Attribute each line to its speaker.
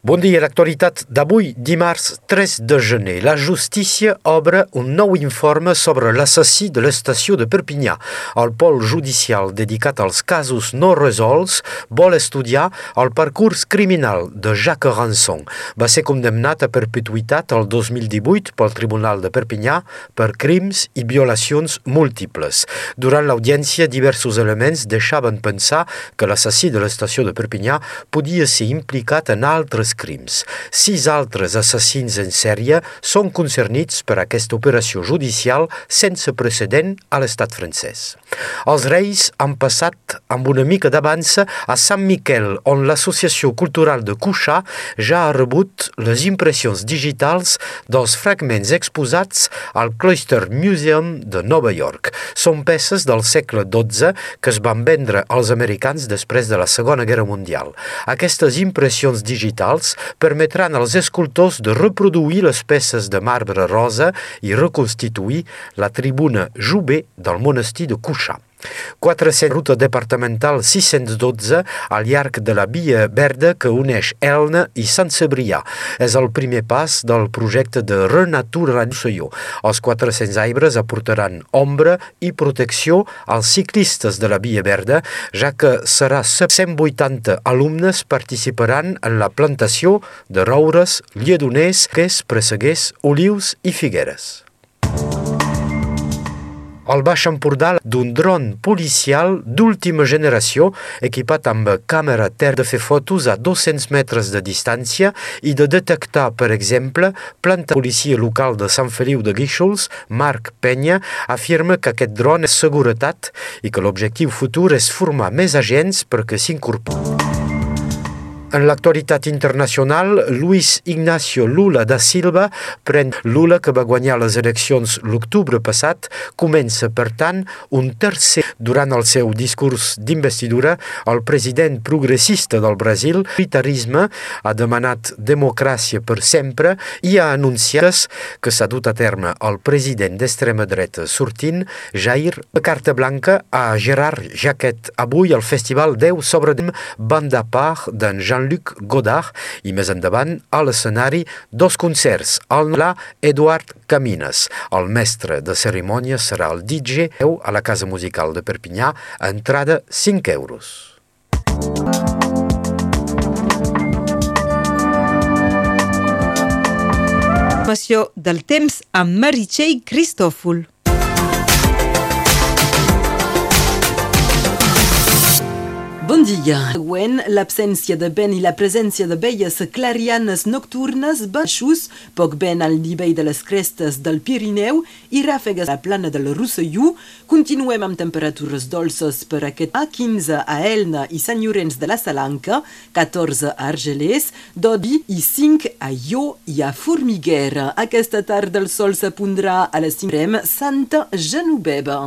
Speaker 1: Bon dia, l'actualitat d'avui, dimarts 3 de gener. La justícia obre un nou informe sobre l'assassí de l'estació de Perpinyà. El pol judicial dedicat als casos no resolts vol estudiar el parcurs criminal de Jacques Ranson. Va ser condemnat a perpetuïtat el 2018 pel Tribunal de Perpinyà per crims i violacions múltiples. Durant l'audiència, diversos elements deixaven pensar que l'assassí de l'estació de Perpinyà podia ser implicat en altres crims. Sis altres assassins en sèrie són concernits per aquesta operació judicial sense precedent a l'estat francès. Els Reis han passat amb una mica d'avança a Sant Miquel, on l'Associació Cultural de Cuixà ja ha rebut les impressions digitals dels fragments exposats al Cloister Museum de Nova York. Són peces del segle XII que es van vendre als americans després de la Segona Guerra Mundial. Aquestes impressions digitals materials permetran als escultors de reproduir les peces de marbre rosa i reconstituir la tribuna Jubé del monestir de Cuixà. 400 ruta departamental 612 al llarg de la via verda que uneix Elna i Sant Cebrià. És el primer pas del projecte de renaturalització. Els 400 arbres aportaran ombra i protecció als ciclistes de la via verda, ja que serà 180 alumnes participaran en la plantació de roures, lledoners, ques, presseguers, olius i figueres al Baix Empordà d'un dron policial d'última generació equipat amb càmera ter de fer fotos a 200 metres de distància i de detectar, per exemple, planta policia local de Sant Feliu de Guíxols, Marc Penya, afirma que aquest dron és seguretat i que l'objectiu futur és formar més agents perquè s'incorporin. En l'actualitat internacional, Luis Ignacio Lula da Silva pren Lula, que va guanyar les eleccions l'octubre passat, comença, per tant, un tercer. Durant el seu discurs d'investidura, el president progressista del Brasil, militarisme, ha demanat democràcia per sempre i ha anunciat que s'ha dut a terme el president d'extrema dreta sortint, Jair, carta blanca a Gerard Jaquet avui al Festival 10 sobre Banda Part d'en Jean Jean-Luc Godard i més endavant a l'escenari dos concerts, al Nalà Eduard Camines. El mestre de cerimònia serà el DJ a la Casa Musical de Perpinyà, entrada 5 euros.
Speaker 2: del temps amb Meritxell Cristòfol.
Speaker 3: Dia. Següent, l'absència de vent i la presència de veies clarianes nocturnes baixos, poc vent al nivell de les crestes del Pirineu i ràfegues a la plana del Rosselló. Continuem amb temperatures dolces per aquest a 15 a Elna i Sant Llorenç de la Salanca, 14 a Argelers, 12 i 5 a Ió i a Formiguera. Aquesta tarda el sol s'apondrà a les 5 Santa Genoveva.